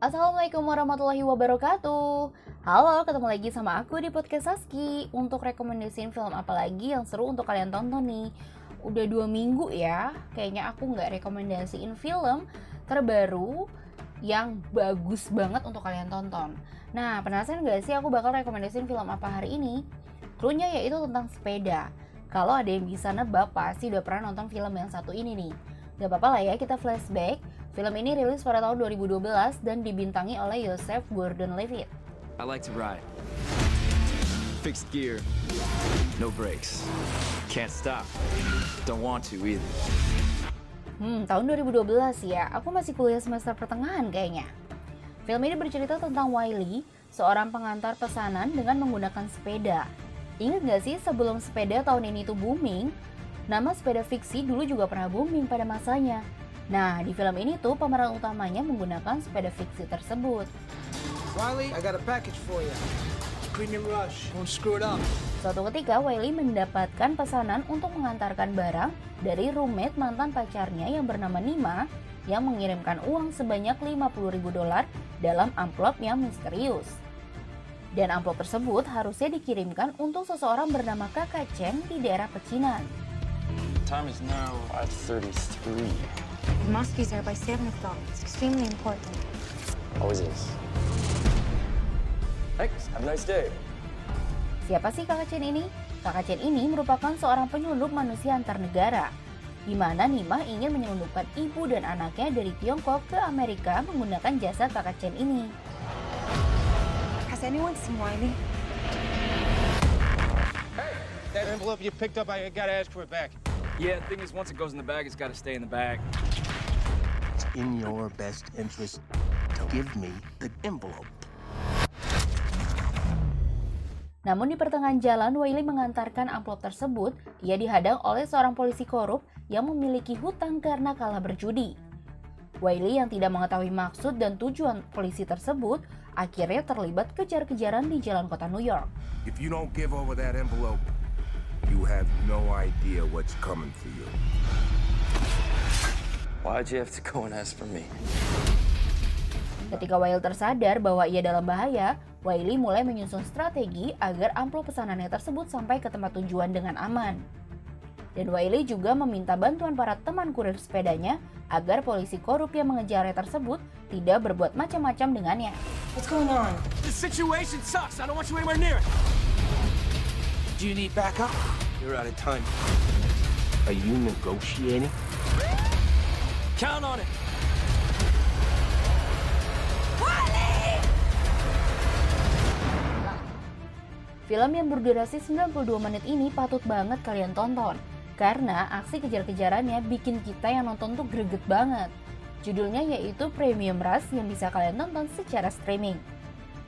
Assalamualaikum warahmatullahi wabarakatuh. Halo, ketemu lagi sama aku di podcast Saski. Untuk rekomendasiin film apa lagi yang seru untuk kalian tonton nih? Udah dua minggu ya, kayaknya aku nggak rekomendasiin film terbaru yang bagus banget untuk kalian tonton. Nah, penasaran gak sih aku bakal rekomendasiin film apa hari ini? Cluenya yaitu tentang sepeda. Kalau ada yang bisa nebak, pasti udah pernah nonton film yang satu ini nih. Gak apa-apa lah ya, kita flashback Film ini rilis pada tahun 2012 dan dibintangi oleh Joseph Gordon-Levitt. I like to ride. Fixed gear, no brakes. Can't stop. Don't want to either. Hmm, tahun 2012 ya, aku masih kuliah semester pertengahan kayaknya. Film ini bercerita tentang Wiley, seorang pengantar pesanan dengan menggunakan sepeda. Ingat gak sih sebelum sepeda tahun ini tuh booming, nama sepeda fiksi dulu juga pernah booming pada masanya. Nah, di film ini tuh pemeran utamanya menggunakan sepeda fiksi tersebut. Wiley, I got a package for you. Premium Rush. Won't screw it up. Suatu ketika, Wiley mendapatkan pesanan untuk mengantarkan barang dari roommate mantan pacarnya yang bernama Nima yang mengirimkan uang sebanyak 50 ribu dolar dalam amplop yang misterius. Dan amplop tersebut harusnya dikirimkan untuk seseorang bernama Kakak Chen di daerah pecinan. Time is now 5.33. It must be there by 7 o'clock. It's extremely important. Always is. Thanks. Have a nice day. Siapa sih Kakak Chen ini? Kakak Chen ini merupakan seorang penyelundup manusia antar negara, di mana Nima ingin menyelundupkan ibu dan anaknya dari Tiongkok ke Amerika menggunakan jasa Kakak Chen ini. Has anyone seen Wiley? That envelope you picked up, I gotta ask for it back. Yeah, the thing is, once it goes in the bag, it's got to stay in the bag. It's in your best interest to give me the envelope. Namun di pertengahan jalan, Wiley mengantarkan amplop tersebut, ia dihadang oleh seorang polisi korup yang memiliki hutang karena kalah berjudi. Wiley yang tidak mengetahui maksud dan tujuan polisi tersebut, akhirnya terlibat kejar-kejaran di jalan kota New York. If you don't give over that envelope, you have no idea what's coming for you. Why'd you have to go and ask for me? Ketika Wiley tersadar bahwa ia dalam bahaya, Wiley mulai menyusun strategi agar amplop pesanannya tersebut sampai ke tempat tujuan dengan aman. Dan Wiley juga meminta bantuan para teman kurir sepedanya agar polisi korup yang mengejarnya tersebut tidak berbuat macam-macam dengannya. What's going on? The situation sucks. I don't want you anywhere near it. Do you need backup? You're out of time. Are you negotiating? Count on it. Film yang berdurasi 92 menit ini patut banget kalian tonton. Karena aksi kejar-kejarannya bikin kita yang nonton tuh greget banget. Judulnya yaitu Premium Rush yang bisa kalian tonton secara streaming.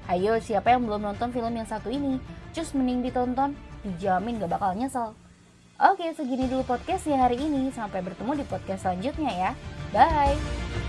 Ayo siapa yang belum nonton film yang satu ini? Cus mending ditonton, dijamin gak bakal nyesel. Oke segini dulu podcastnya hari ini, sampai bertemu di podcast selanjutnya ya. Bye!